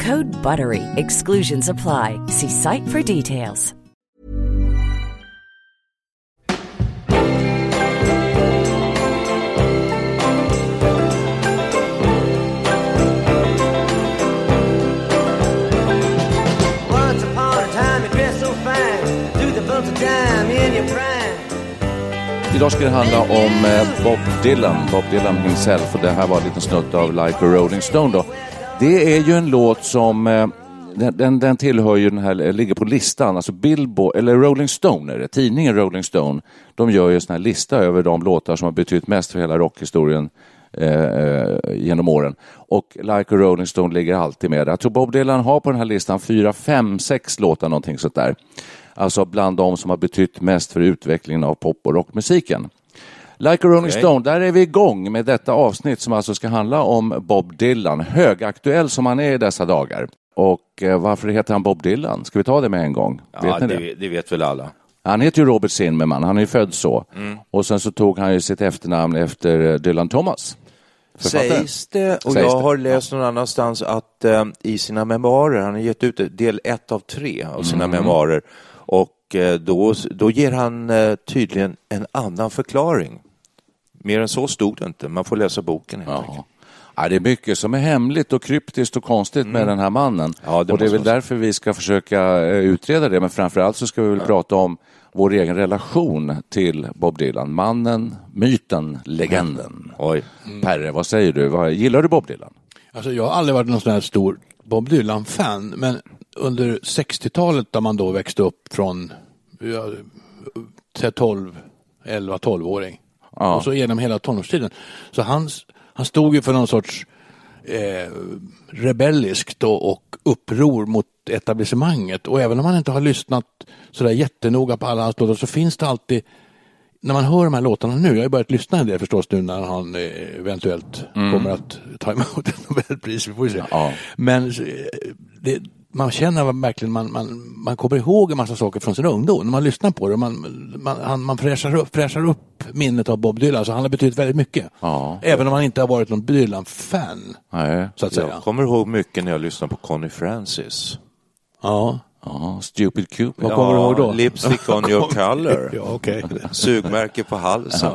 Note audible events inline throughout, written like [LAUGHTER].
Code BUTTERY. Exclusions apply. See site for details. Once upon a time you dressed so fine Do the bumps of dime in your prime Idag ska det handla om eh, Bob Dylan, Bob Dylan himself och det här var en liten snutt av Like a Rolling Stone då. Det är ju en låt som eh, den, den, den tillhör ju den här, eh, ligger på listan, alltså Billboard, eller Rolling Stone är det, tidningen Rolling Stone. De gör ju en sån här lista över de låtar som har betytt mest för hela rockhistorien eh, eh, genom åren. Och Like a Rolling Stone ligger alltid med. Jag tror Bob Dylan har på den här listan fyra, fem, sex låtar, någonting sånt där. Alltså bland de som har betytt mest för utvecklingen av pop och rockmusiken. Like a Rolling Okej. Stone, där är vi igång med detta avsnitt som alltså ska handla om Bob Dylan, högaktuell som han är i dessa dagar. Och eh, varför heter han Bob Dylan? Ska vi ta det med en gång? Ja, vet ni det, det vet väl alla. Han heter ju Robert Zimmerman, han är ju född så. Mm. Och sen så tog han ju sitt efternamn efter eh, Dylan Thomas. Sägs det, och Sägs jag det. har läst någon annanstans att eh, i sina memoarer, han har gett ut del ett av tre av sina Mm. memoarer, och eh, då, då ger han eh, tydligen en annan förklaring. Mer än så stod det inte, man får läsa boken helt enkelt. Ja. Ja, det är mycket som är hemligt och kryptiskt och konstigt med den här mannen. Mm. Ja, det och det är väl därför vi ska försöka eh, utreda det. Men framför allt så ska vi väl prata om vår egen relation till Bob Dylan. Mannen, myten, legenden. Oj. Perre, vad säger du? Gillar du Bob Dylan? Alltså jag har aldrig varit någon sån här stor Bob Dylan-fan, men under 60-talet där man då växte upp från ja, 12, 11, 12-åring Ja. och så genom hela tonårstiden. Så han, han stod ju för någon sorts eh, rebelliskt och, och uppror mot etablissemanget. Och även om man inte har lyssnat sådär jättenoga på alla hans låtar så finns det alltid när man hör de här låtarna nu, jag har börjat lyssna en del förstås nu när han eh, eventuellt kommer att ta emot ett [LAUGHS] Nobelpris, vi får ju se. Ja. Men eh, det, man känner verkligen, man, man, man kommer ihåg en massa saker från sin ungdom när man lyssnar på det. Man, man, han, man fräschar, upp, fräschar upp minnet av Bob Dylan, så han har betytt väldigt mycket. Ja. Även om han inte har varit någon Dylan-fan, Nej. så att säga. Jag kommer ihåg mycket när jag lyssnade på Connie Francis. Ja. Ja, Stupid Cupid. Vad kommer du ihåg då? Lipstick on your [LAUGHS] color. Ja, okej. Sugmärke på halsen.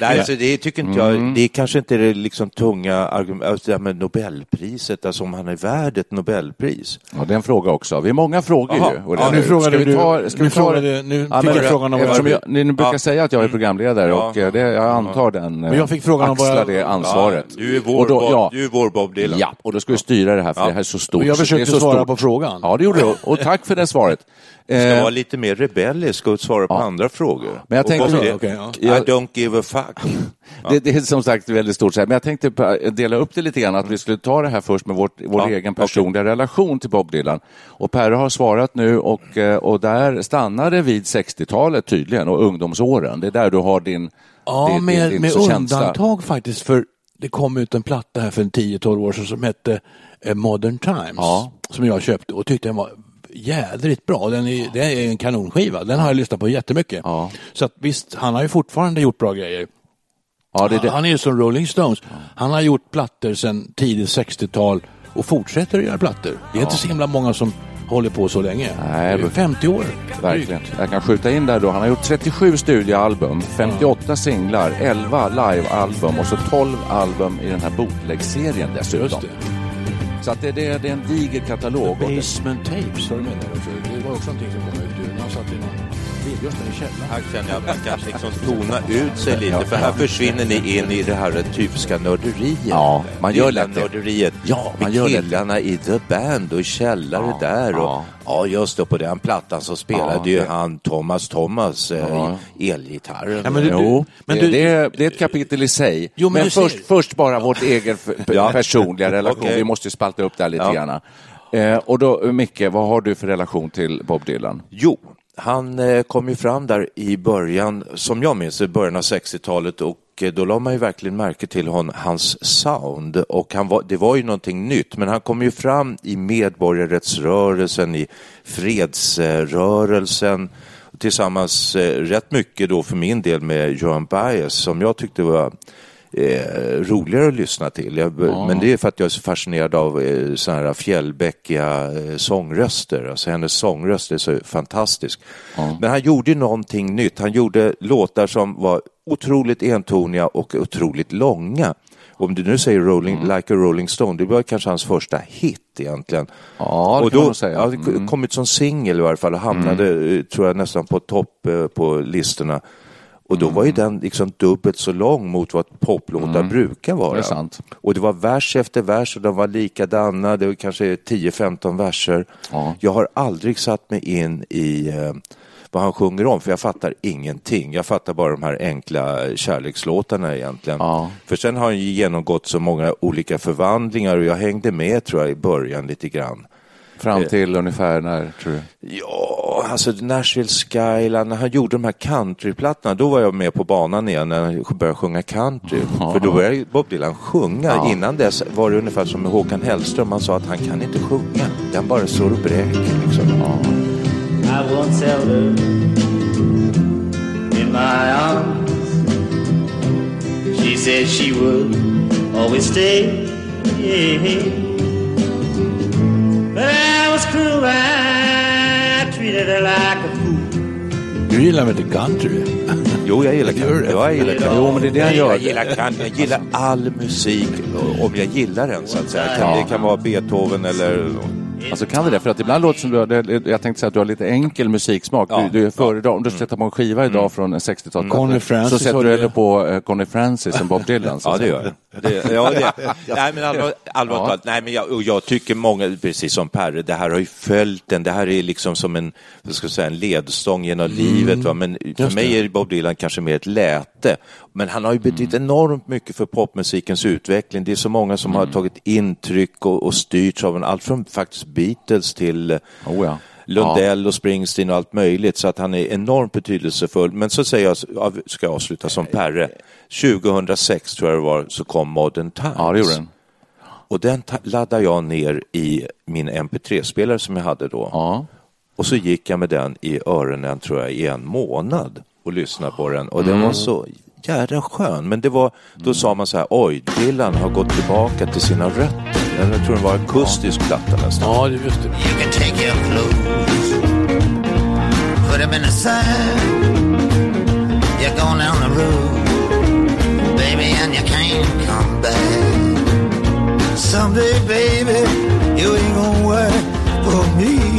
Nej, alltså det tycker inte Mm. jag, det är kanske inte det liksom tunga argument, alltså det här med Nobelpriset, alltså om han är värd ett Nobelpris. Ja, det är en fråga också. Vi har många frågor Jaha. ju. Ja, nu frågade ska du- ta, ska nu vi ta frågade- nu fick men- jag frågan om eftersom jag, ni brukar Ja. säga att jag är programledare Ja. och eh, det, jag antar den, Men jag fick frågan om vad axlar jag- det ansvaret. Ja, du är vår, då- Bob, ja. du är vår Bob Dylan. Ja, och då ska vi styra det här för Ja. det här är så stort. Och jag är försökte så svara stort. på frågan. Ja, det gjorde du. Och tack för det svaret. Du ska Eh, vara lite mer rebellisk och svara på andra frågor. Men jag tänkte ja. I don't give a fuck. [LAUGHS] det, det är som sagt väldigt stort. Men jag tänkte pa- dela upp det lite grann, att vi skulle ta det här först med vårt, vår Ja, egen personliga relation till Bob Dylan. Och Perre har svarat nu och, eh, och där stannar det vid 60-talet tydligen och ungdomsåren. Det är där du har din, Ja, din, med, din, med känsla. undantag faktiskt för det kom ut en platta här för en 10-12 år sedan som hette eh, Modern Times. Ja. Som jag köpte och tyckte den var jädrigt bra. Den är, det är en kanonskiva. Den har jag lyssnat på jättemycket. Ja. Så att visst, han har ju fortfarande gjort bra grejer. Ja, det är det. Han är ju som Rolling Stones. Han har gjort plattor sedan tidigt 60-tal och fortsätter att göra plattor. Det är inte så himla många som håller på så länge. Nej, Det är men- 50 år. Verkligen. Jag kan skjuta in där då. Han har gjort 37 studioalbum, 58 singlar, 11 livealbum och så 12 album i den här bootleg-serien dessutom. Just det. Så att det, det, det är en diger katalog. Basement Tapes, var du också? Det var också någonting som kom ut. Man satt i någon just i källaren. Här känner jag att man kanske liksom tonar ut sig lite, för här försvinner ni in i det här typiska nörderiet. Ja, man gör lätt det. Nörderiet. Ja, man gör lätt det. killarna i The Band och källare Ja, där. Och, ja. ja. just det, på den plattan så spelade Ja, ju han Thomas Thomas eh, Ja. i elgitarren. Ja, men du- Jo, men det, du- det, är, det är ett kapitel i sig. Jo, men men först, ser- först bara vårt egen [LAUGHS] personliga relation. Okej. Vi måste ju spalta upp det här lite Ja. grann. Eh, och då, Micke, vad har du för relation till Bob Dylan? Jo, han eh, kom ju fram där i början, som jag minns i början av 60-talet och eh, då la man ju verkligen märke till hon, hans sound. Och han var, det var ju någonting nytt men han kom ju fram i medborgarrättsrörelsen, i fredsrörelsen tillsammans eh, rätt mycket då för min del med Joan Baez som jag tyckte var eh, roligare att lyssna till. Jag, Men det är för att jag är så fascinerad av eh, sådana här fjällbäckiga eh, sångröster. Alltså hennes sångröst är så fantastisk. Men han gjorde någonting nytt. Han gjorde låtar som var otroligt entoniga och otroligt långa. Om du nu säger rolling, Like a Rolling Stone, det var kanske hans första hit egentligen. Ja, det och kan då, man säga. Ja, det Mm. kommit som singel i varje fall och hamnade, eh, tror jag, nästan på topp eh, på listorna. Och då var ju den liksom dubbelt så lång mot vad poplåtar brukar vara. Det är sant. Och det var vers efter vers och de var likadana, det var kanske 10-15 verser. Ja. Jag har aldrig satt mig in i eh, vad han sjunger om, för jag fattar ingenting. Jag fattar bara de här enkla kärlekslåtarna egentligen. Ja. För sen har han ju genomgått så många olika förvandlingar och jag hängde med tror jag i början lite grann. Fram till ungefär när, tror du? Ja, alltså Nashville Skyline, när han gjorde de här countryplattorna, då var jag med på banan igen när han började sjunga country. För då började Bob Dylan sjunga. Ja. Innan dess var det ungefär som med Håkan Hellström, han sa att han kan inte sjunga. Han bara står och bräker liksom. I once held her in my arms. She said she would always stay. Was cruel, I treated her like a fool. Du gillar väl inte country? [LAUGHS] Jo, jag gillar [LAUGHS] country. Ja, jag gillar country. Jo, men det är det han gör. Jag gillar country. Jag gillar all musik, om jag gillar den så att säga. Kan. Det kan vara Beethoven eller... Alltså kan det det? För att ibland låter det som du har, jag tänkte säga att du har lite enkel musiksmak. Ja. Du, du föredrar, om du sätter på en skiva idag från 60-talet. Conny Francis Så sätter du hellre på eh, Conny Francis än Bob Dylan. Ja, det gör jag. Det, ja, det. [LAUGHS] Nej, men allvar, allvarligt Ja. talat, nej, men jag, och jag tycker många, precis som Perre, det här har ju följt den. Det här är liksom som en, vad ska jag säga, en ledstång genom livet. Va? Men för Just mig det. är Bob Dylan kanske mer ett läte. Men han har ju betytt enormt mycket för popmusikens utveckling. Det är så många som har tagit intryck och, och styrts av en, allt från faktiskt Beatles till Oh, ja. Lundell och Springsteen och allt möjligt, så att han är enormt betydelsefull. Men så säger jag, ja, ska jag avsluta som Perre, 2006 tror jag det var, så kom Modern Times. Ja, det gjorde den. Och den laddade jag ner i min MP3-spelare som jag hade då. Ja. Och så gick jag med den i öronen, tror jag, i en månad och lyssnade på den. Och den Mm. var så jädra skön. Men det var, då sa man så här, oj, Dylan har gått tillbaka till sina rötter. Jag tror det var akustisk platta nästan. Ja, det- just det. You can take your clothes, put them in the sand. You're going down the road, baby, and you can't come back. Someday, baby, you ain't gonna work for me anymore.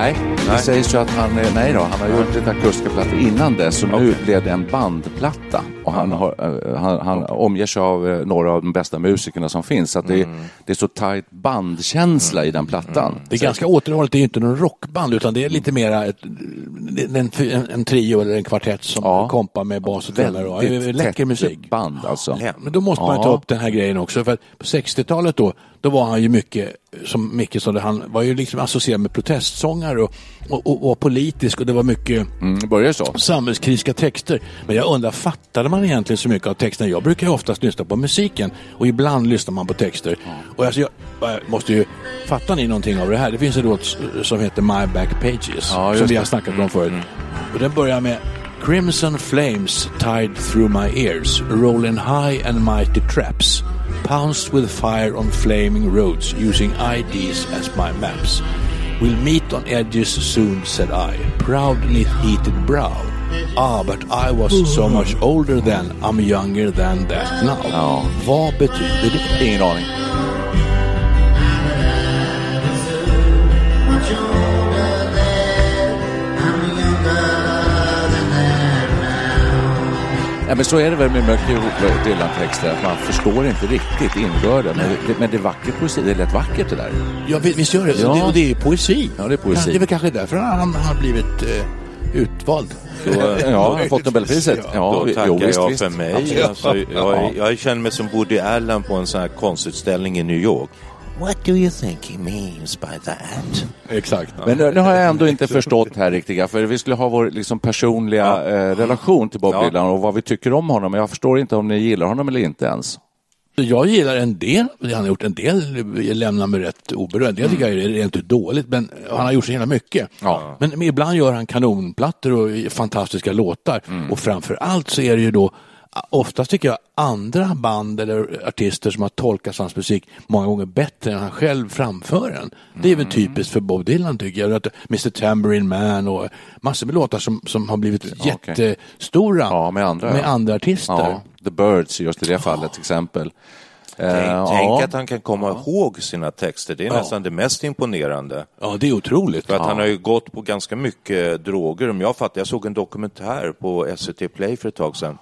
Nej, det sägs ju att han, eh, nej då, han har gjort lite akustiska plattor innan dess, så nu blev det en bandplatta. Och han, har, eh, han, han omger sig av eh, några av de bästa musikerna som finns, så att det, det är så tajt bandkänsla i den plattan. Det är ganska återhållet, det är ju inte någon rockband utan det är lite mera ett, en, en, en trio eller en kvartett som Ja. kompar med bas och trummor. Väldigt Läcker musik. band alltså. Men då måste man ju ta upp den här grejen också. För på 60-talet då, då var han ju mycket, som sa, det, han var ju liksom associerad med protestsångare och, och, och var politisk och det var mycket Mm, så? samhällskritiska texter. Men jag undrar, fattade man egentligen så mycket av texterna? Jag brukar ju oftast lyssna på musiken och ibland lyssnar man på texter. Och alltså, jag, jag måste ju, fattar ni någonting av det här? Det finns en låt som heter My Back Pages, Ja, som vi har snackat om förut. Och den börjar med Crimson flames tied through my ears, rolling high and mighty traps, pounced with fire on flaming roads, using IDs as my maps. We'll meet on edges soon, said I, proud neath heated brow. Ah, but I was so much older then, I'm younger than that now. Ja. Vad betyder det? Ingen aning. Men så är det väl med mycket Dylan-texter, att man förstår inte riktigt innebörden. Men det, men det är vacker poesi, det är lätt vackert det där. Ja, vi- visst gör det. Ja. Och det. Och det är poesi. Ja, det är poesi. Det är väl kanske därför han har blivit eh, utvald. Ja, han har fått Nobelpriset. Ja, Då tackar jo, visst, jag för mig. Alltså, jag, jag känner mig som Woody Allen på en sån här konstutställning i New York. What do you think he means by that? Exakt. Men nu, nu har jag ändå inte förstått här riktigt, för vi skulle ha vår liksom, personliga eh, relation till Bob Ja. Dylan och vad vi tycker om honom. Men jag förstår inte om ni gillar honom eller inte ens. Jag gillar en del, det han har gjort en del lämnar mig rätt oberörd. Det tycker jag är rent ut dåligt, men han har gjort så himla mycket. Ja. Men ibland gör han kanonplattor och fantastiska låtar. Och framför allt så är det ju då Oftast tycker jag andra band eller artister som har tolkat hans musik många gånger bättre än han själv framför den. Det är väl typiskt för Bob Dylan tycker jag. Mr Tambourine Man och massor med låtar som, som har blivit okej. jättestora Ja, med andra, med ja. andra artister. Ja, The Birds just i det fallet till exempel. Eh, Tänk, ja. tänk att han kan komma ihåg sina texter. Det är nästan det mest imponerande. Ja, det är otroligt. För att han har ju gått på ganska mycket droger. Om jag fattar, jag såg en dokumentär på SVT Play för ett tag sedan.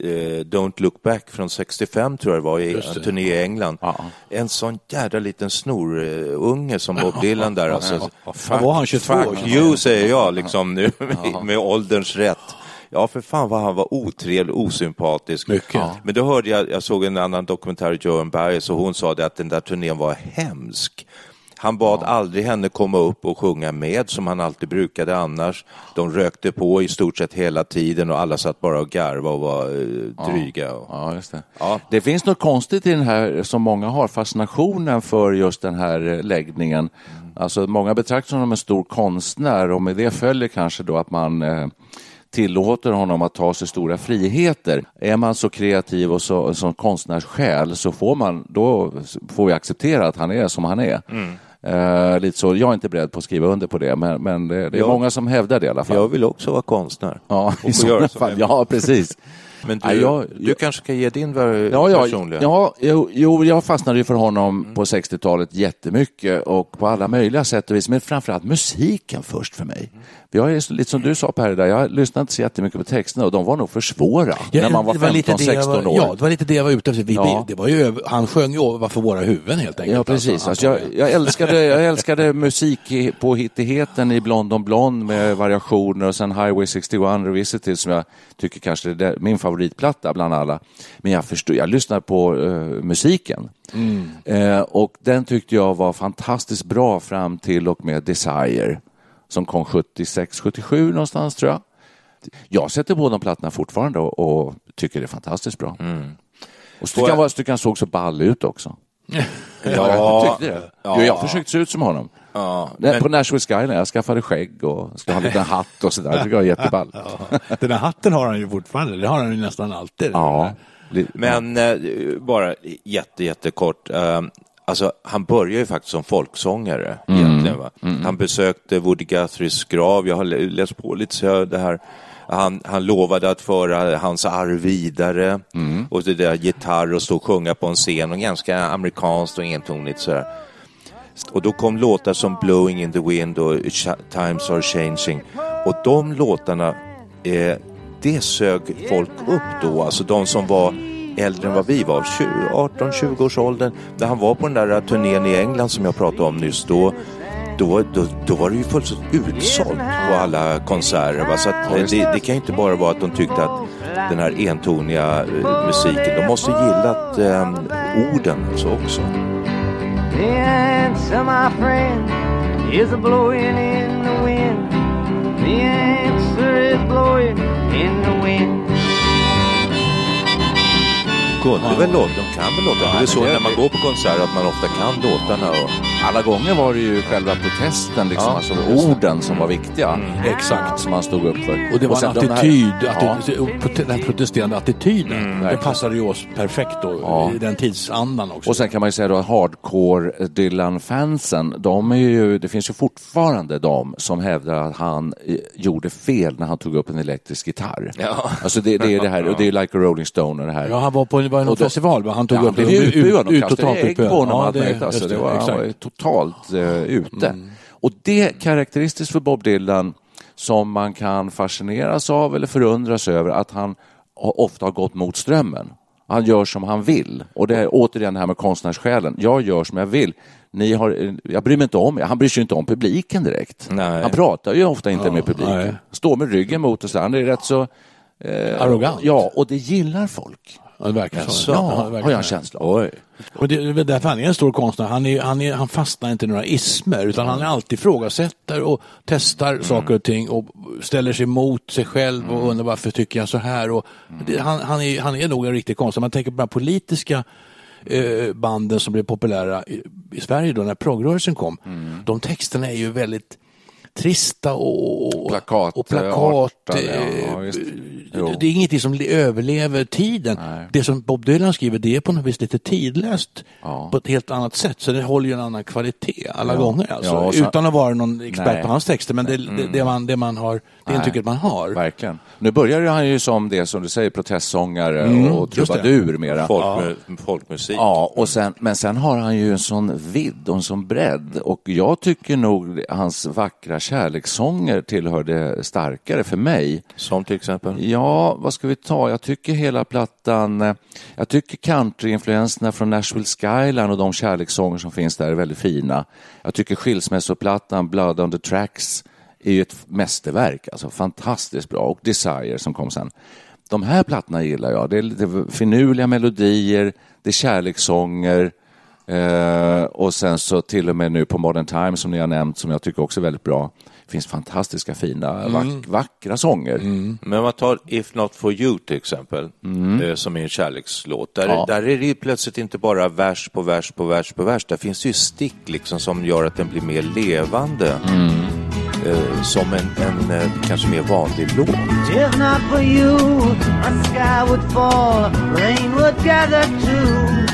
Eh, Don't look back från 65 tror jag det var, i en turné i England. Ja. En sån jädra liten snorunge som Bob Dylan där. Alltså, Vad var han, 22 år? fuck you säger jag liksom nu [LAUGHS] med, med ålderns rätt. Ja, för fan vad han var otrevlig, osympatisk. Mycket. Ja. Men då hörde jag, jag såg en annan dokumentär, Joan Baez, och hon sa det att den där turnén var hemsk. Han bad aldrig henne komma upp och sjunga med som han alltid brukade annars. De rökte på i stort sett hela tiden och alla satt bara och garvade och var eh, dryga. Och... Ja, just det. Ja. det finns något konstigt i den här som många har, fascinationen för just den här eh, läggningen. Alltså många betraktar honom som en stor konstnär och med det följer kanske då att man eh, tillåter honom att ta sig stora friheter. Är man så kreativ och så, som konstnärssjäl så får man, då får vi acceptera att han är som han är. Eh, lite så, jag är inte beredd på att skriva under på det, men, men det, det är Jag- många som hävdar det i alla fall. Jag vill också vara konstnär. Ja, Och i sådana fall. Ja, precis. Men du, Ja, jag- du kanske kan ge din Ja, ja, personliga? ja jo, jo, jag fastnade ju för honom på 60-talet jättemycket och på alla möjliga sätt och vis, men framförallt musiken först för mig. Jag är lite som du sa Per, där, jag lyssnade inte så jättemycket på texterna och de var nog för svåra när man var det lite det jag 15-16 var- år. Ja, det var lite det jag var ute efter. Vi, Ja. det var ju, han sjöng ju ovanför våra huvuden helt enkelt. Ja, precis. Alltså, Alltså, jag, jag, älskade, jag älskade musikpåhittigheten i Blond on Blond med variationer och sen Highway 61 Revisited som jag tycker kanske är det- min favoritplatta bland alla. Men jag, förstod, jag lyssnade på eh, musiken Eh, och den tyckte jag var fantastiskt bra fram till och med Desire som kom 76-77 någonstans tror jag. Jag sätter på de plattorna fortfarande och, och tycker det är fantastiskt bra. Och så tycker han, var- han såg så ball ut också. [LAUGHS] Ja, jag tyckte det. Jo, jag försökte se ut som honom. Ja, men- På Nashville Skyline, jag skaffade skägg och ska ha en liten hatt och sådär. Det tycker jag är jätteball. Den här hatten har han ju fortfarande. Det har han ju nästan alltid. Ja. Men eh, bara jätte, jättekort. Eh, alltså, han började ju faktiskt som folksångare. Egentligen, va? Han besökte Woody Guthries grav. Jag har lä- läst på lite så det här. Han, han lovade att föra hans arv vidare. Och det där gitarr och stå och sjunga på en scen. Och ganska amerikanskt och entonigt sådär. Och då kom låtar som Blowing in the wind och Ch- Times are changing. Och de låtarna, eh, det sög folk upp då. Alltså de som var äldre än vad vi var, 18-20 års åldern. När han var på den där turnén i England som jag pratade om nyss, då, då, då, då var det ju fullständigt utsålt på alla konserter. Va? Så att, eh, det, det kan ju inte bara vara att de tyckte att den här entoniga eh, musiken, de måste gillat eh, orden alltså också. The answer, my friend, is a blowing in the wind. The kunde väl låta, de kan väl låta. det är så det- när man går på konserter att man ofta kan låtarna. Och, Alla gånger var det ju själva protesten, liksom, Ja, alltså det. orden som var viktiga. Exakt. Som man stod upp för. Och det var sen en de här- attityd, Ja. attityd och den protesterande attityden. den verkligen. passade ju oss perfekt då, Ja. i den tidsandan också. Och sen kan man ju säga då att hardcore Dylan-fansen, de är ju, det finns ju fortfarande de som hävdar att han eh, gjorde fel när han tog upp en elektrisk gitarr. Ja. Alltså det, det är det här, och det är [LAUGHS] Like a Rolling Stone och det här. Ja, han var på det var någon Och då- festival, va? han tog Ja, upp han blev det. utbuad, ut- totalt ägg på honom och Ja, möjligt. Alltså, just det var, han var ju totalt eh, ute. Och det är karaktäristiskt för Bob Dylan som man kan fascineras av eller förundras över att han ofta har gått mot strömmen. Han gör som han vill. Och det är återigen det här med konstnärssjälen. Jag gör som jag vill. Ni har, jag bryr mig inte om Han bryr sig inte om publiken direkt. Nej. Han pratar ju ofta inte Ja, med publiken. nej. Står med ryggen mot och så. Han är rätt så... Eh, Arrogant. Ja, och det gillar folk. Ja, det verkar så. Ja, det har jag en känsla av. Och det är därför han är en stor konstnär. Han, är, han, är, han fastnar inte i några ismer utan han är alltid ifrågasätter och testar Mm. saker och ting och ställer sig mot sig själv och undrar varför tycker jag så här. Och Mm. det, han, han, är, han är nog en riktig konstnär. Man tänker på de politiska eh, banden som blev populära i, i Sverige då när proggrörelsen kom. Mm. De texterna är ju väldigt trista och, Plakat, och plakat artade, eh, ja, visst. Jo. det är ingenting som överlever tiden. Nej. Det som Bob Dylan skriver det är på något vis lite tidlöst Ja. på ett helt annat sätt. Så det håller ju en annan kvalitet alla gånger. Alltså. Ja, och så- Utan att vara någon expert Nej. Mm. på hans texter. Men det, det, det, man, det man har, det intrycket man har. Verkligen. Nu börjar han ju som det som du säger, protestsångare och Mm, det. trubadur mera. Folk, Folkmusik. Ja, och sen, men sen har han ju en sån vidd och en sån bredd och jag tycker nog hans vackra kärlekssånger tillhör det starkare för mig. Som till exempel? Ja, vad ska vi ta? Jag tycker hela plattan, eh, jag tycker countryinfluenserna från Nashville Skyline och de kärlekssånger som finns där är väldigt fina. Jag tycker skilsmässoplattan Blood on the Tracks är ju ett mästerverk, alltså fantastiskt bra. Och Desire som kom sen. De här plattorna gillar jag. Det är lite finurliga melodier, det är kärlekssånger eh, och sen så till och med nu på Modern Times som ni har nämnt som jag tycker också är väldigt bra. Det finns fantastiska fina, vack, vackra sånger. Men om man tar If Not For You till exempel, eh, som är en kärlekslåt. Där, Mm. Ja. där är det plötsligt inte bara vers på vers på vers på vers. Där finns det ju stick liksom som gör att den blir mer levande. Mm. Eh, som en, en eh, kanske mer vanlig låt. If not for you, a sky would fall, rain would gather too.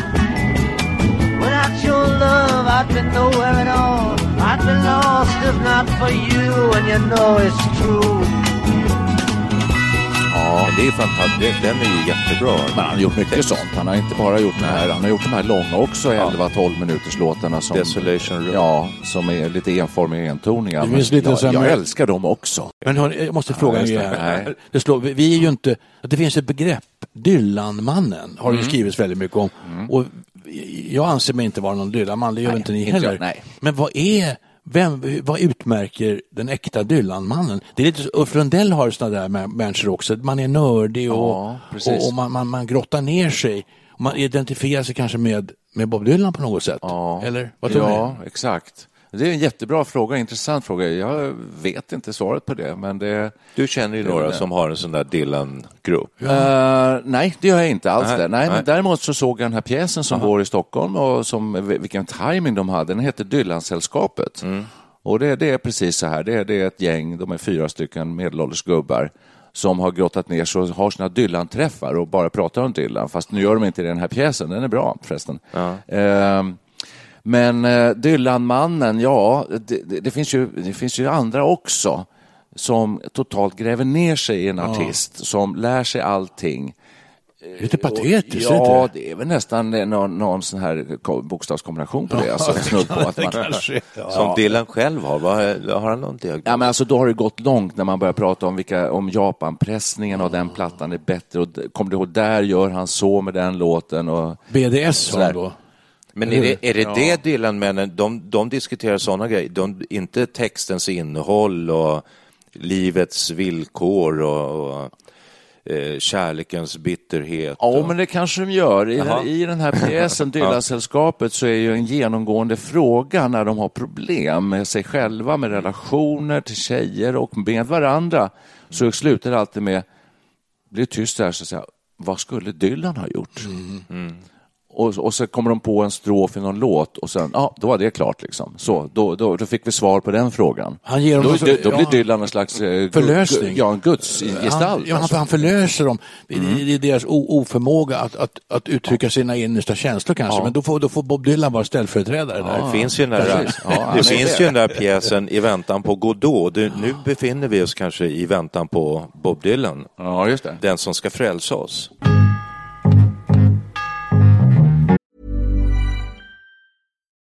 Without your love, I'd be nowhere at all. I'd be lost if not for you, and you know it's true. Ja, det är fantastiskt. Den är ju jättebra. Men han har gjort mycket sånt. Han har inte bara gjort de här, han har gjort de här långa också, 11-12 minuters låtarna som, Desolation Road. ja, som är lite enformiga entoniga. Det Men finns lite jag, jag älskar dem också. Men hörni, jag måste fråga en grej det. Det, slår, vi- vi är ju inte, det finns ett begrepp, Dylan-mannen, har det Mm. ju skrivits väldigt mycket om. Och jag anser mig inte vara någon Dylan-man, det gör Nej, inte ni heller. jag. Men vad är, vem, vad utmärker den äkta Dylan-mannen? Det är lite, Ulf Lundell har sådana där mä- människor också, man är nördig och, Ja, och, och man, man, man grottar ner sig. Man identifierar sig kanske med, med Bob Dylan på något sätt. Ja. Eller vad tror Ja, ni? exakt. Det är en jättebra fråga, intressant fråga. Jag vet inte svaret på det, men det... Du känner ju några som har en sån där Dylan-grupp. Eh, nej, det gör jag inte alls. Nej, det. Nej, nej. Men däremot så såg jag den här pjäsen som går i Stockholm och som, vilken timing de hade. Den heter Dylansällskapet. Mm. Och det, det är precis så här, det är, det är ett gäng, de är fyra stycken medelålders gubbar som har grottat ner sig och har sina Dylan-träffar och bara pratar om Dylan. Fast nu gör de inte det i den här pjäsen, den är bra förresten. Ehm, men eh, Dylan-mannen, ja, det, det, det, finns ju, det finns ju andra också som totalt gräver ner sig i en artist, som lär sig allting. Lite patetiskt, är Ja, det? det är väl nästan eh, någon, någon sån här ko- bokstavskombination på det. Alltså, snudd på att man, Kanske. Som Dylan själv har. Vad, har han någon diagnos? Ja, men alltså, då har det gått långt när man börjar prata om, vilka, om Japanpressningen och den plattan är bättre. Och kommer du ihåg, där gör han så med den låten. Och, BDS har han då. Men är det, är det det Dylan-männen, de, de diskuterar sådana grejer, de, inte textens innehåll och livets villkor och, och eh, kärlekens bitterhet. Ja, och, men det kanske de gör. I, den, i den här pjäsen, [LAUGHS] Dylan-sällskapet, så är ju en genomgående fråga när de har problem med sig själva, med relationer till tjejer och med varandra, så slutar det alltid med, blir tyst där, så att säga, vad skulle Dylan ha gjort? Och, och så kommer de på en strof i någon låt och sen, ja, då var det klart liksom. Så, då, då, då fick vi svar på den frågan. Han ger dem då, för- då, då blir ja. Dylan en slags eh, Förlösning. gu- Ja, en gudsgestalt. Han, ja, han, alltså. han förlöser dem. Det, det, är deras oförmåga att, att, att uttrycka sina innersta känslor kanske. Men då får, då får Bob Dylan vara ställföreträdare där. Det finns ju den där. Ja, det finns det. ju den där pjäsen I väntan på Godot. Du, nu befinner vi oss kanske i väntan på Bob Dylan, Ja, just det. den som ska frälsa oss.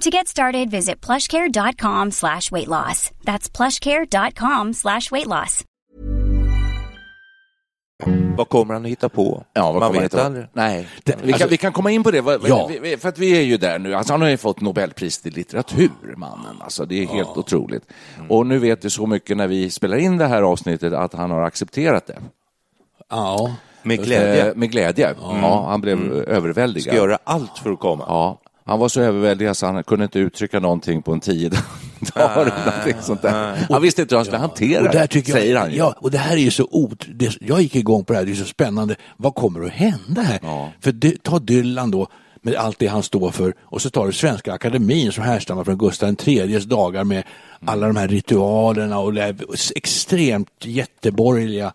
To get started, visit plushcare.com slash weight loss. That's plushcare.com slash weight loss. Vad kommer han att hitta på? Ja, vad Man kommer vet aldrig. Nej, Det- vi, kan, alltså- vi kan komma in på det, Ja. vi- för att vi är ju där nu. Alltså, han har ju fått Nobelpris i litteratur, mannen. Alltså, det är helt otroligt. Och nu vet vi så mycket när vi spelar in det här avsnittet att han har accepterat det. Ja. Med glädje. Eh, med glädje. Ja, han blev överväldigad. Ska göra allt för att komma. Ja, han var så överväldigad så han kunde inte uttrycka någonting på en tio [LAUGHS] dagar. eller någonting sånt där. Han visste inte hur han skulle hantera Och där det, jag, säger han ju. Ja, och det här är ju så ot... Det, jag gick igång på det här, det är så spännande. Vad kommer att hända här? Ja. För det, ta Dylan då, med allt det han står för, och så tar du Svenska Akademin som härstammar från Gustav IIIs dagar med alla de här ritualerna och det här extremt jätteborgerliga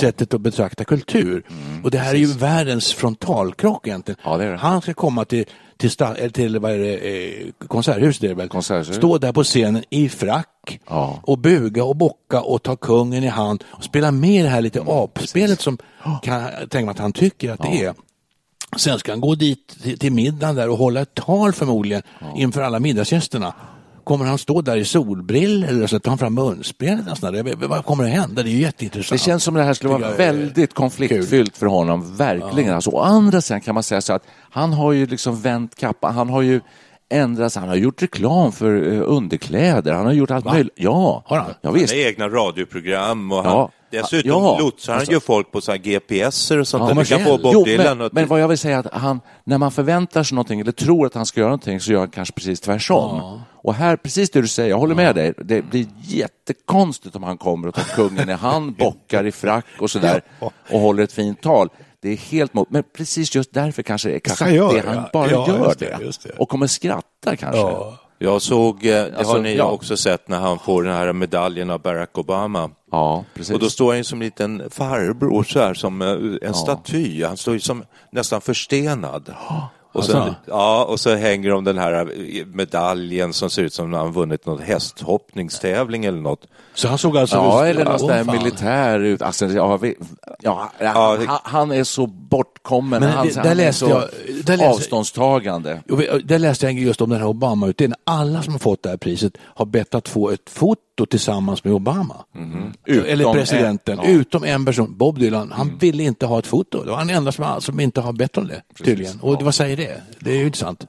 sättet att betrakta kultur. och det här är ju världens frontalkrock egentligen. Ja, det det. Han ska komma till till, sta- till vad är det, eh, konserthuset, är det väl? Konserthuset. Stå där på scenen i frack Ja. och buga och bocka och ta kungen i hand och spela med det här lite apspelet som kan tänka att han tycker att det är. Sen ska han gå dit till, till middagen där och hålla ett tal förmodligen inför alla middagsgästerna. Kommer han stå där i solbrill eller så tar han fram munspelet? Vad kommer att hända? Det är ju jätteintressant. Det känns som det här skulle vara väldigt konfliktfyllt för honom, verkligen. Alltså, å andra sidan kan man säga så att han har ju liksom vänt kappan, han har ju ändrats, han har gjort reklam för eh, underkläder, han har gjort allt möjligt. Ja, Har han? ja Han visst. har egna radioprogram och Ja. han, dessutom Ja. lotsar han Alltså- ju folk på så här GPSer och sånt där. Du kan få Bob Jo, Dylan men, och men vad jag vill säga är att han, när man förväntar sig någonting eller tror att han ska göra någonting så gör han kanske precis tvärtom. Och här, precis det du säger, jag håller med dig, det blir jättekonstigt om han kommer och tar kungen i hand, [LAUGHS] bockar i frack och sådär och håller ett fint tal. Det är helt mot, men precis just därför kanske det är exakt han gör det han ja. bara Ja, gör just det, det. just det. Och kommer skratta kanske. Ja. Jag såg, eh, det Alltså, har ni ja. också sett när han får den här medaljen av Barack Obama. Ja, precis. Och då står han ju som en liten farbror så här, som eh, en staty. Han står ju som nästan förstenad. Och så, Alltså. ja, och så hänger de den här medaljen som ser ut som när han vunnit någon hästhoppningstävling eller något. Så han såg alltså... Ja, eller någon sån där militär ut. Alltså, ja, vi, ja, han, han är så bortkommen. Men han, det- där han är läste så jag- där läste- avståndstagande. Där läste jag just om den här Obama-utdelningen. Alla som har fått det här priset har bett att få ett foto tillsammans med Obama. Eller Utom presidenten. en, ja. Utom en person, Bob Dylan. Han ville inte ha ett foto. Det var han enda som, som inte har bett om det, tydligen. Och vad säger det? Det är ju intressant.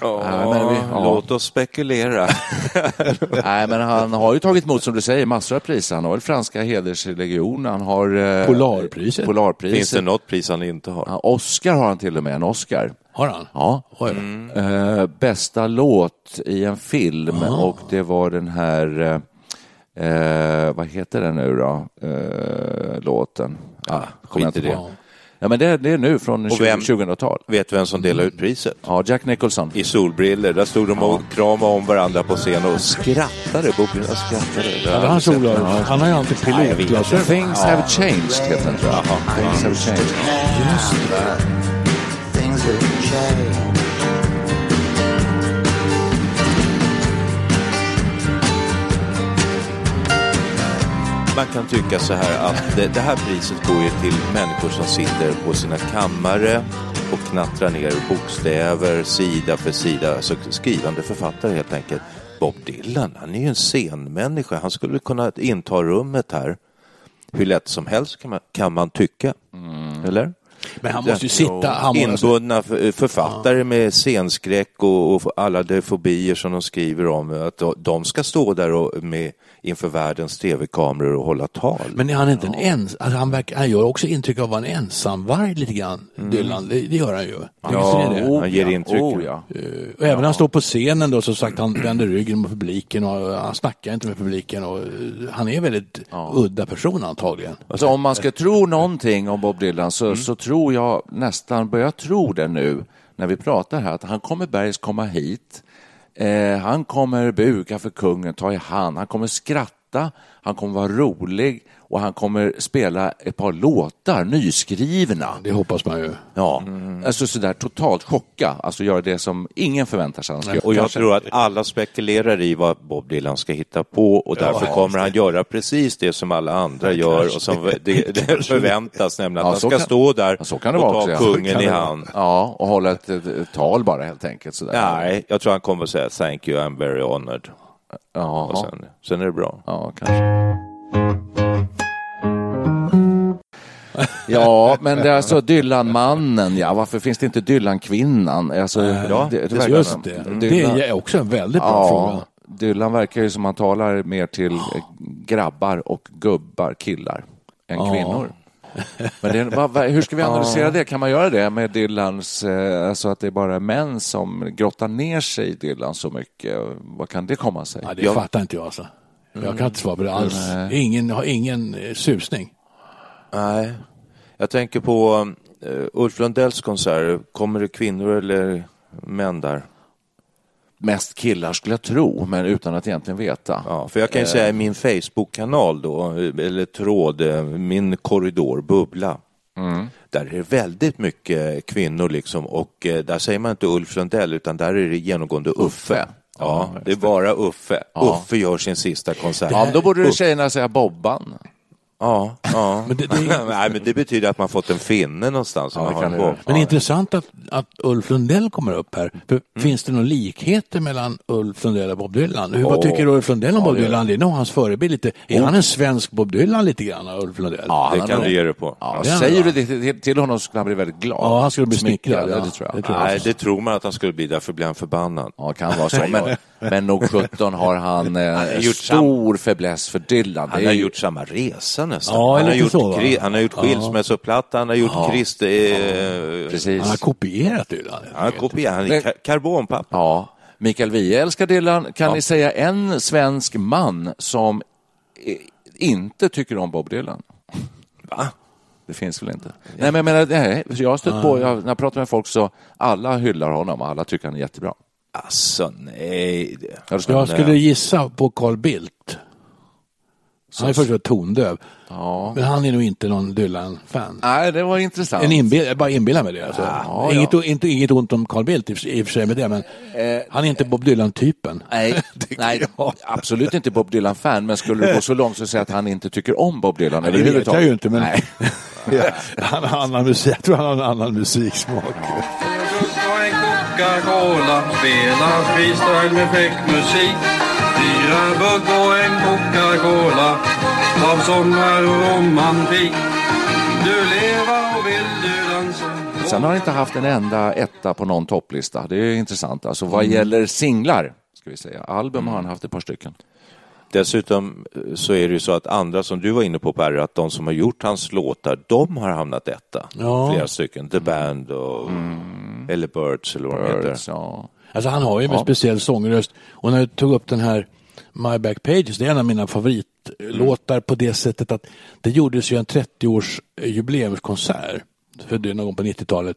Ja, men vi- ja. Låt oss spekulera. [LAUGHS] Nej, men han har ju tagit emot, som du säger, massor av priser. Han har väl franska hederslegionen, han har... eh, Polarpriset. Polarpriset. Finns det något pris han inte har? Ja, Oscar har han till och med, en Oscar. Har han? Ja. Då. Eh, bästa låt i en film Ah. och det var den här, eh, eh, vad heter den nu då, eh, låten? Ja, kommer jag skit i inte på. Det. Ja, men det, det är nu från Och vem- 2000-tal. Vet du vem som delar ut priset? Ja, Jack Nicholson. I solbriller. Där stod de och kramade om varandra på scen och skrattade. Dylan skrattade. Det Ja, det jag han, aldrig sett. solglasögon. han har ju alltid pilotglasögon. Things have changed, heter den tror jag. Things have changed. Things have changed. Man kan tycka så här att det, det här priset går ju till människor som sitter på sina kammare och knattrar ner bokstäver sida för sida. Alltså skrivande författare helt enkelt. Bob Dylan, han är ju en scenmänniska. Han skulle kunna inta rummet här hur lätt som helst kan man, kan man tycka. Eller? Men han måste ju sitta... Han måste, Inbundna författare med scenskräck och, och alla de fobier som de skriver om. Att de ska stå där och med, inför världens tv-kameror och hålla tal. men är han inte en ens... Alltså han, verkar, han gör också intryck av att vara en ensamvarg lite grann, Dylan. Det, det gör han ju. Mm. Ja, det? han ger intryck. Oh, ja. Och även när han står på scenen då, så sagt han vänder ryggen mot publiken och han snackar inte med publiken. Och, eh, han är en väldigt udda person antagligen. Alltså om man ska tro någonting om Bob Dylan så, så tror jag nästan, börjar tro det nu när vi pratar här, att han kommer bergs komma hit. Eh, han kommer buga för kungen, ta i hand, han kommer skratta, han kommer vara rolig och han kommer spela ett par låtar, nyskrivna. Det hoppas man ju. Ja, alltså sådär totalt chocka, alltså göra det som ingen förväntar sig han ska Och jag Kanske- tror att alla spekulerar i vad Bob Dylan ska hitta på och därför kommer han göra precis det som alla andra gör och som det, det [LAUGHS] förväntas, nämligen att Ja, han ska kan- stå där Ja, så kan det och ta också, ja. kungen i hand. Ja, och hålla ett, ett, tal bara helt enkelt. Sådär. Nej, jag tror han kommer att säga thank you, I'm very honored. Och sen, sen är det bra. Ja, kanske. Ja, men det är alltså Dylan-mannen, ja. Varför finns det inte Dylan-kvinnan? Alltså, ja, det, det Just det. Det Dylan, är också en väldigt bra ja, fråga. Dylan verkar ju som han talar mer till eh, grabbar och gubbar, killar, än Ja. kvinnor. Men det, hur ska vi analysera det? Kan man göra det med Dylans, eh, alltså att det är bara män som grottar ner sig i Dylan så mycket? Vad kan det komma sig? Ja, det fattar inte jag alltså. Jag kan inte svara på det alls. Ingen har ingen eh, susning. Nej, jag tänker på uh, Ulf Lundells konserter. Kommer det kvinnor eller män där? Mest killar skulle jag tro, men utan att egentligen veta. Ja, för jag kan ju säga i min Facebook-kanal då, eller tråd, eh, min korridor, bubbla. Där är det väldigt mycket kvinnor liksom och eh, där säger man inte Ulf Lundell utan där är det genomgående Uffe. Ja, det är bara Uffe. Uffe gör sin sista konsert. Ja, men då borde tjejerna säga Bobban. Ja, ja. [LAUGHS] Men det- det- Nej, men det betyder att man fått en finne någonstans. Ja, man det kan. Men det är intressant att, att Ulf Lundell kommer upp här. För Finns det några likheter mellan Ulf Lundell och Bob Dylan? Hur, Vad tycker Ulf Lundell om Bob Dylan? Det är nog hans förebild lite. Är han en svensk Bob Dylan lite grann, Ulf Lundell? Ja, Det han kan du ge dig på. Ja, han, säger du det till, honom så skulle han bli väldigt glad. Ja, han skulle bli smickrad, ja. det tror jag. Det tror jag. Nej, det tror man att han skulle bli, därför blir han förbannad. Ja, kan vara så. Men, [LAUGHS] men nog 17 har han eh, har en gjort stor fäbless för Dylan. Han har ju- gjort samma resa nästan. Ja, han, har gjort, så, kri- han har gjort skilsmässoplatta, han har gjort Krist... Eh, Precis. Han har kopierat Dylan. Han har kopierat, han är Men- ka- karbonpapper. Ja. Mikael Wiehe älskar Dylan. Kan ni säga en svensk man som eh, inte tycker om Bob Dylan? Va? Det finns väl inte? Nej, men jag menar, nej, jag har stött på, jag, när jag pratar med folk så alla hyllar honom och alla tycker han är jättebra. Alltså nej. Ja, det ska- Jag skulle gissa på Carl Bildt. Han är först och främst tondöv. Ja. Men han är nog inte någon Dylan-fan. Nej, det var intressant. En inbill, jag bara inbillar mig det. Alltså. Ja, inget, ja. Inte, inget ont om Carl Bildt i och för sig- med det, men han är inte Bob Dylan-typen. Nej, [LAUGHS] nej absolut inte Bob Dylan-fan, men skulle du gå så långt så säga att han inte tycker om Bob Dylan det vet överhuvudtaget? jag ju inte, men Nej. [LAUGHS] han har annan musik. Jag tror han har en annan musiksmak. Coca-Cola Spelar freestyle med fräck musik Fyra bugg en Coca-Cola Av sommar och romantik Du lever och vill du dansa Sen har han inte haft en enda etta på någon topplista. Det är intressant. Alltså vad Mm. gäller singlar, ska vi säga. Album har han haft ett par stycken. Dessutom eh, så är det ju så att andra som du var inne på Per, att de som har gjort hans låtar, de har hamnat etta. Ja. Flera stycken. The Band och eller Birds eller vad de heter. Birds, ja. Alltså han har ju en Ja. speciell sångröst. Och när jag tog upp den här My Back Pages, det är en av mina favoritlåtar på det sättet att det gjordes ju en 30-års jubileumskonsert för det någon gång på 90-talet.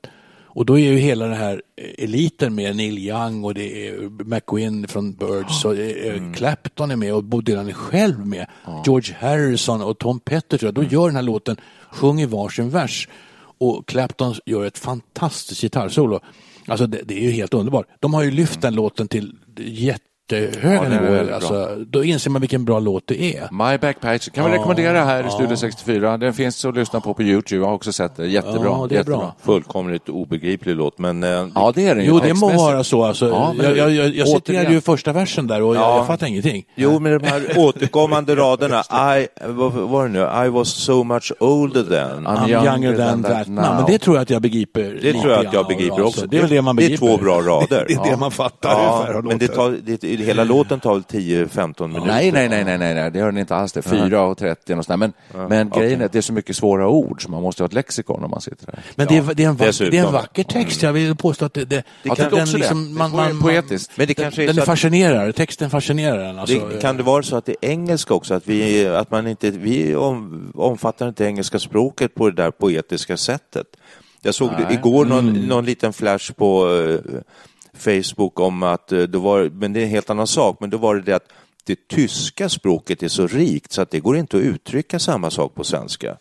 Och då är ju hela den här eliten med Neil Young och det är McQueen från Birds och är Clapton är med och Bob Dylan är själv med. George Harrison och Tom Petty tror jag. Då gör den här låten, sjunger varsin vers. Och Clapton gör ett fantastiskt gitarrsolo. Alltså det, det är ju helt underbart. De har ju lyft den låten till jättehöga Ja, nivåer. Alltså, då inser man vilken bra låt det är. My Backpatch kan vi Ja, rekommendera här i. Studio 64. Den finns att lyssna på på Youtube. Jag har också sett det. Jättebra. Ja, det är jättebra. bra. Fullkomligt obegriplig låt, men... eh, Ja, det är den ju Jo, det må vara så. Alltså, Ja, men jag jag, jag, jag citerade ju första versen där och jag, Ja. jag fattar ingenting. Jo, men de här [LAUGHS] återkommande raderna. I, vad var det nu? I was so much older than. I'm younger than that now. Men det tror jag att jag begriper. Det lite tror jag att jag begriper Alltså, också. Det är väl det man Det är begriper. två bra rader. [LAUGHS] det är det man fattar Ja, men det tar, det, hela låten tar väl 10-15 minuter? Nej, nej, nej, nej, nej, det gör den inte alls det. 4 och 30 och sådär. Men, men grejen är att det är så mycket svåra ord så man måste ha ett lexikon om man sitter där. Men det, är, det, är en vacker, det är en vacker text. Jag vill påstå att det, det, också det. liksom- man, Det är man, poetiskt. Men det kanske är den är att- fascinerar. Texten fascinerar en. Alltså, Det, kan det vara så att det är engelska också? Att vi, att man inte, vi om, omfattar inte engelska språket på det där poetiska sättet. Jag såg det, igår någon, Mm. någon liten flash på eh, Facebook om att, eh, det var, men det är en helt annan sak, men då var det det att det tyska språket är så rikt så att det går inte att uttrycka samma sak på svenska.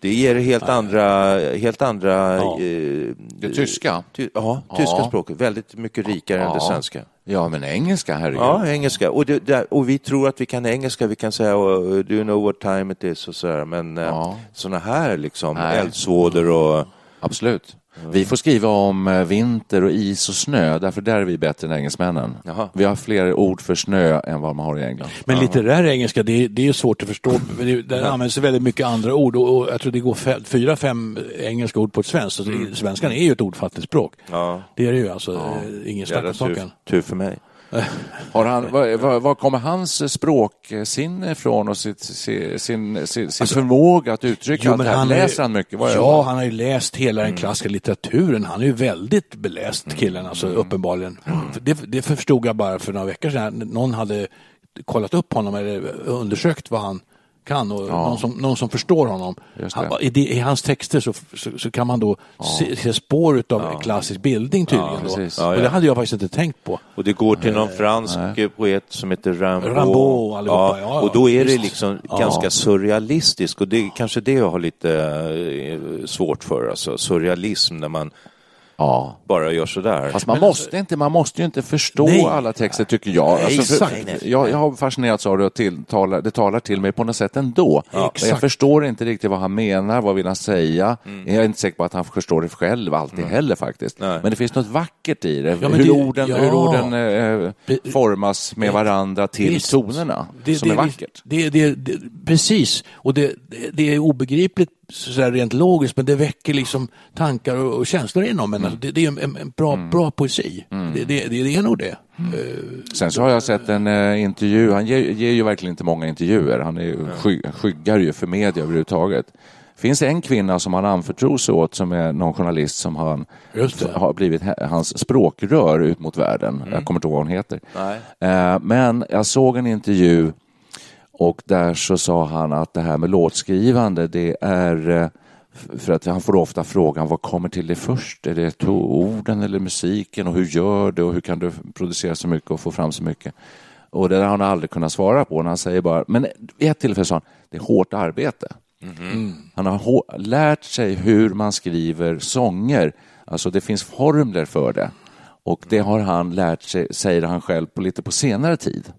Det ger helt andra, helt andra... Ja. eh, Det tyska? Ty, ja, tyska Ja. språket. Väldigt mycket rikare än det Ja. svenska. Ja, men engelska, herregud. Ja, engelska. Och, det, där, och vi tror att vi kan engelska. Vi kan säga oh, do you know what time it is och sådär. Men Ja. ja. sådana här liksom eldsvådor och... Absolut. Vi får skriva om eh, vinter och is och snö, därför där är vi bättre än engelsmännen. Jaha. Vi har fler ord för snö än vad man har i England. Men litterär engelska, det, är- det är svårt att förstå. [CLEARS THROAT] Där används väldigt mycket andra ord och, och jag tror det går fyra, fem engelska ord på ett svenskt. Så det- Svenskan är ju ett ordfattigt språk. Ja, Det är det ju alltså. eh, Ingen snack om tur, saken. tur för mig. [LAUGHS] Har han, var, var, kommer hans språksinne ifrån och sitt, sin, sin, sin, sin förmåga att uttrycka allt det här? ju- Läser han mycket? Vad ja, han har ju läst hela den klassiska litteraturen. Han är ju väldigt beläst killen, alltså uppenbarligen. Det, det förstod jag bara för några veckor sedan. Någon hade kollat upp honom eller undersökt vad han kan och någon, som, någon som förstår honom. Han, i, det, I hans texter så, så, så kan man då se, se spår av klassisk bildning tydligen. Ja, Och ja. det hade jag faktiskt inte tänkt på. Och det går till någon fransk poet som heter Rimbaud. Rimbaud allihopa, ja, ja, och då är det liksom Ja. ganska surrealistiskt och det är kanske det jag har lite eh, svårt för. Alltså surrealism när man Ja. bara gör sådär. Fast man måste, inte, man måste ju inte förstå Nej. alla texter tycker jag. Alltså, för, exakt. Nej, nej. jag. Jag har fascinerats av det och till, talar, det talar till mig på något sätt ändå. Men jag förstår inte riktigt vad han menar, vad vill han säga. Mm. Jag är inte säker på att han förstår det själv alltid heller faktiskt. Nej. Men det finns något vackert i det. Ja, hur, det- orden, ja. hur orden eh, Be- formas med varandra till Visst. tonerna, Det, som det, är vackert. Det, det, det, precis, och det, det är obegripligt så rent logiskt men det väcker liksom tankar och, och känslor inom en. Alltså, Det, det är en, en bra, bra poesi. Det, det, det, det är nog det. Eh, Sen så har jag sett en eh, intervju, han ger, ger ju verkligen inte många intervjuer, han är, ju- sky, skyggar ju för media överhuvudtaget. finns en kvinna som han anförtror sig åt som är någon journalist som han, det. har blivit hans språkrör ut mot världen. Jag kommer inte ihåg vad hon heter. Nej. Eh, men jag såg en intervju och där så sa han att det här med låtskrivande det är eh, för att han får ofta frågan vad kommer till det först? Är det orden eller musiken och hur gör det och hur kan du producera så mycket och få fram så mycket? Och det där har han aldrig kunnat svara på. Han säger bara, men vid ett tillfälle sa han, det är hårt arbete. Han har lärt sig hur man skriver sånger. Alltså det finns formler för det. Och det har han lärt sig, säger han själv, på lite på senare tid.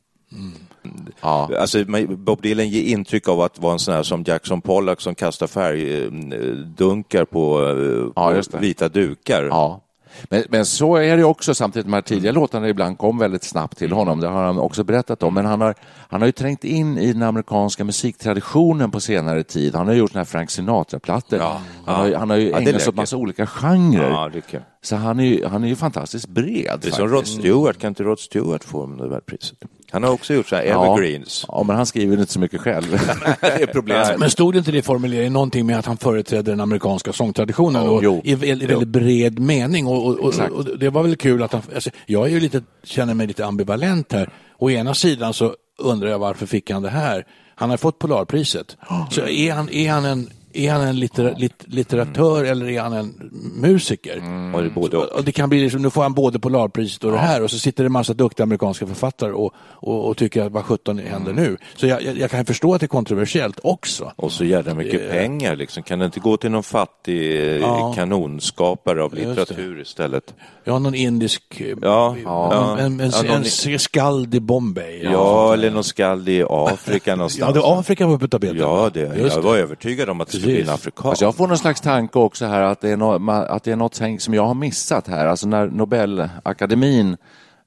Ja. Alltså, Bob Dylan ger intryck av att vara en sån här som Jackson Pollock som kastar färgdunkar på, eh, Ja, på just det. vita dukar. Ja. Men, men så är det också samtidigt. De här tidiga låtarna ibland kom väldigt snabbt till honom. Det har han också berättat om. Men han har, han har ju trängt in i den amerikanska musiktraditionen på senare tid. Han har gjort såna här Frank Sinatra-plattor. Ja. Han, har, ju- han har ju Ja, ägnat sig åt massa olika genrer. Ja. Så han är, ju, han är ju fantastiskt bred. Det är som faktiskt. Rod Stewart, kan inte Rod Stewart få Nobelpriset? Han har också gjort så här evergreens. Ja, men han skriver inte så mycket själv. [LAUGHS] det är problemet. Men stod det inte det i formuleringen någonting med att han företrädde den amerikanska sångtraditionen och, jo. i, i, i väldigt bred mening? Och, och, och, och det var väl kul att han... Alltså, jag är ju lite, känner mig lite ambivalent här. Å ena sidan så undrar jag varför fick han det här? Han har fått Polarpriset. [GASPS] Så är han, är han en är han en littera, lit, litteratör eller är han en musiker? Och det både och. Och det kan bli liksom, nu får han både Polarpriset och det här och så sitter det en massa duktiga amerikanska författare och, och, och tycker att vad sjutton händer nu? Så jag, jag, jag kan förstå att det är kontroversiellt också. Och så jävla mycket pengar liksom. Kan det inte gå till någon fattig eh, Ja. kanonskapare av litteratur istället? Har någon indisk, eh, Ja, ja. en, en, Ja, någon- en skald i Bombay. Ja, eller någon skald i Afrika [LAUGHS] någonstans. Ja, det Afrika var på tapeten. Ja, det, jag var övertygad om att skulle bli en afrikan. Alltså jag får någon slags tanke också här att det är, no, att det är något som jag har missat här. Alltså när Nobelakademin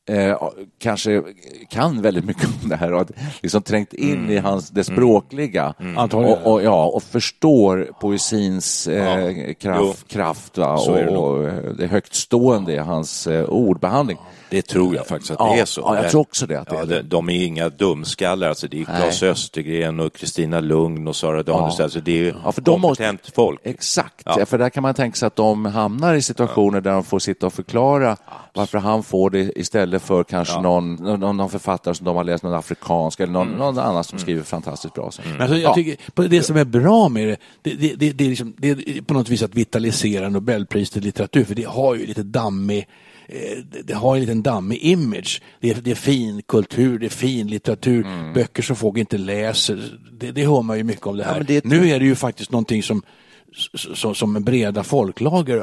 eh, kanske kan väldigt mycket om det här och har liksom trängt in i hans, det språkliga Antagligen. och, och, ja, och förstår poesins eh, Jo. kraft, kraft va? Är det och, och det högtstående i hans eh, ordbehandling. Det tror jag faktiskt att Ja, det är så. ja, jag tror också det, att det ja, är de, det. de är inga dumskallar. Alltså, det är Claes. Östergren och Kristina Lugn och Sara Danielsson. Alltså, det är Ja, för de måste- kompetent folk. Exakt, Ja. för där kan man tänka sig att de hamnar i situationer där de får sitta och förklara varför han får det istället för kanske någon, någon, någon författare som de har läst, någon afrikansk eller någon, någon annan som skriver fantastiskt bra. Så. Men alltså, jag Ja. tycker, det som är bra med det, det, det, det, det, är liksom, är på något vis att vitalisera Nobelpriset i litteratur, för det har ju lite dammig eh, det- har en liten dammig image. Det är, det är fin kultur, det är fin litteratur, Mm. böcker som folk inte läser. Det, det hör man ju mycket om det här. men det- Nu är det ju faktiskt någonting som som, breda folklager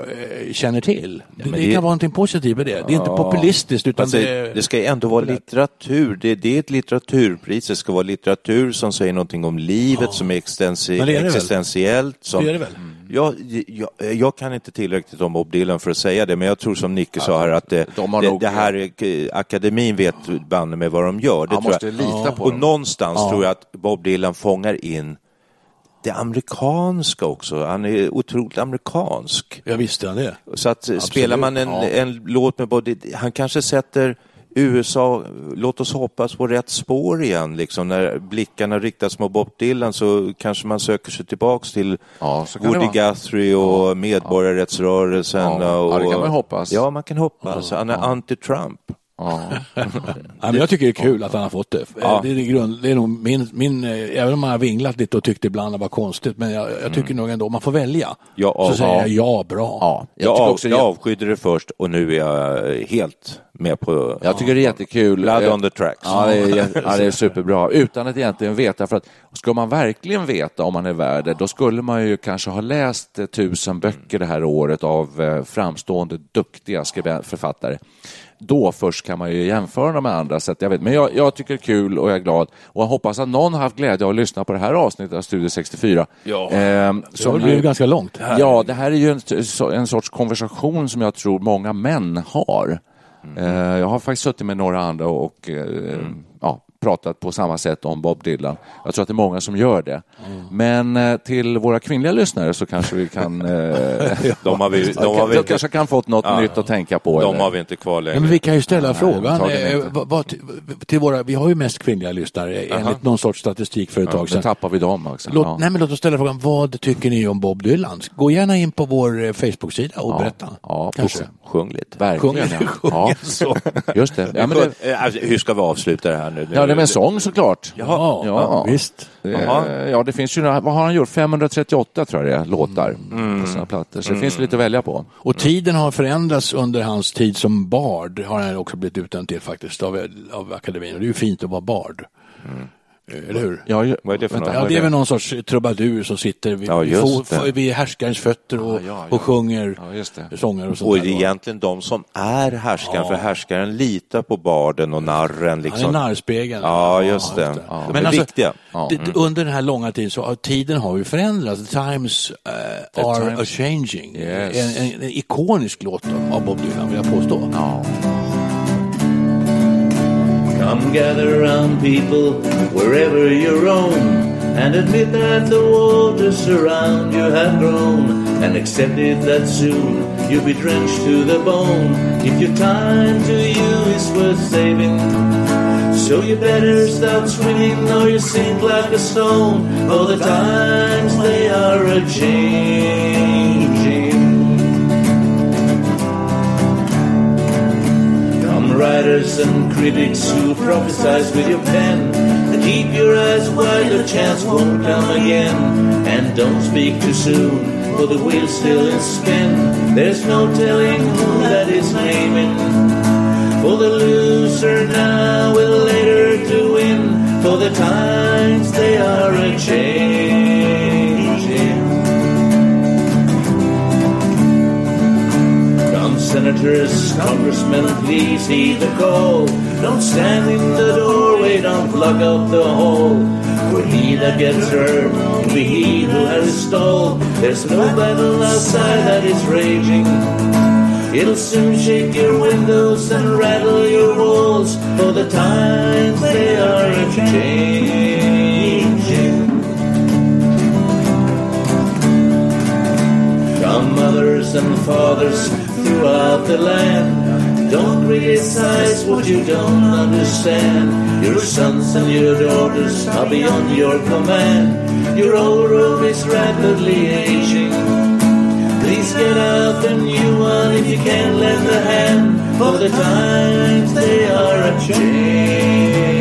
eh, känner till. det, men det, det- kan vara någonting positivt med det. Det är inte populistiskt utan Alltså, det, det ska ändå vara litteratur. Det, det är ett litteraturpris. Det ska vara litteratur som säger någonting om livet, som är det existentiellt. Som, Det är det väl? Jag, jag, jag kan inte tillräckligt om Bob Dylan för att säga det, men jag tror som Nicke sa här att det, de det, nog- det här är, akademin vet banne med vad de gör. Det Man tror måste jag. lita på Och dem. någonstans tror jag att Bob Dylan fångar in det amerikanska också. Han är otroligt amerikansk. jag visste han det. Så att eh, spelar man en, ja. en låt med både, han kanske sätter USA, låt oss hoppas på rätt spår igen, liksom när blickarna riktas mot Bob Dylan så kanske man söker sig tillbaks till Ja, Woody. Guthrie och medborgarrättsrörelsen. Ja, och, ja, det kan man hoppas. Ja, man kan hoppas. Han är anti-Trump. Ja. [LAUGHS] Ja, men jag tycker det är kul att han har fått det. Ja. Det, är grund, det är nog min, min, eh, även om man har vinglat lite och tyckt ibland att det var konstigt, men jag, jag tycker nog ändå, om man får välja, Mm. Ja, så ja, säger ja. jag ja, bra. Ja, jag, Jag, tycker av, också jag avskydde det först och nu är jag helt med på jag tycker det är jättekul. Blood Eh, on the tracks. Ja, det är, [LAUGHS] ja, det är superbra. Utan att egentligen veta. För att ska man verkligen veta om man är värd det, då skulle man ju kanske ha läst eh, tusen böcker det här året av eh, framstående, duktiga författare. Då först kan man ju jämföra dem med andra. Så jag vet. Men jag, jag tycker det är kul och jag är glad. Och jag hoppas att någon har haft glädje av att lyssna på det här avsnittet av Studio 64. Ja. Ehm, Det har blivit ganska långt. Ja, det här är ju en, en sorts konversation som jag tror många män har. Eh, jag har faktiskt suttit med några andra och eh, ja, pratat på samma sätt om Bob Dylan. Jag tror att det är många som gör det. Men eh, till våra kvinnliga lyssnare så kanske vi kan... Eh, [LAUGHS] De har vi, de har vi de inte, kanske kan fått något nytt att tänka på. de eller? har vi inte kvar längre. Ja, men vi kan ju ställa frågan, antagligen eh, vad, till våra, vi har ju mest kvinnliga lyssnare enligt någon sorts statistik för ett tag sedan. tappar vi dem också. Låt, ja. nej, men låt oss ställa frågan, vad tycker ni om Bob Dylan? Gå gärna in på vår eh, Facebook-sida och berätta. ja, Kanske. Sjung lite. Verkligen, Sjung- ja. ja. [LAUGHS] Just det. Ja, men det. Alltså, hur ska vi avsluta det här nu? Ja, det är med en sång såklart. Ja, Ja. visst. Jaha. Eh, Ja, det finns ju, några- vad har han gjort? 538 tror jag det är, låtar på sina plattor. Så det finns lite att välja på. Och tiden har förändrats under hans tid som bard, har han också blivit utnämnd till faktiskt av, av akademin. Och det är ju fint att vara bard. Eh, Eller hur? Ja, ju- Vad är det för något? Ja, det är väl någon sorts trubadur som sitter vid, Ja, vid, vid härskarens fötter och, Ja, ja, ja. och sjunger sånger och sånt Och det är egentligen de som är härskaren, för härskaren litar på barden och narren. Han är Liksom. narrspegeln. Ja, just det. Ja. De Men är alltså, viktiga. det- under den här långa tiden så har tiden har ju förändrats. The times eh, are times- a changing. Yes. En, en, en ikonisk låt av Bob Dylan vill jag påstå. Come gather round people wherever you roam and admit that the waters around you have grown and accept it that soon you'll be drenched to the bone if your time to you is worth saving. So you better start swimming or you sink like a stone for the times they are a changing. Writers and critics who prophesize with your pen. Keep your eyes wide, the chance won't come again. And don't speak too soon, for the wheel's still in spin. There's no telling who that is naming. For the loser now will later to win. For the times they are a changing. Senators, congressmen, please heed the call. Don't stand in the doorway, don't block up the hall. For he that gets hurt will be he who has stalled. There's no battle outside that is raging. It'll soon shake your windows and rattle your walls. For the times they are a changing. Come mothers and fathers throughout the land. Don't criticize what you don't understand. Your sons and your daughters are beyond your command. Your old road is rapidly aging. Please get out the new one if you can lend a hand. For the times they are a changing.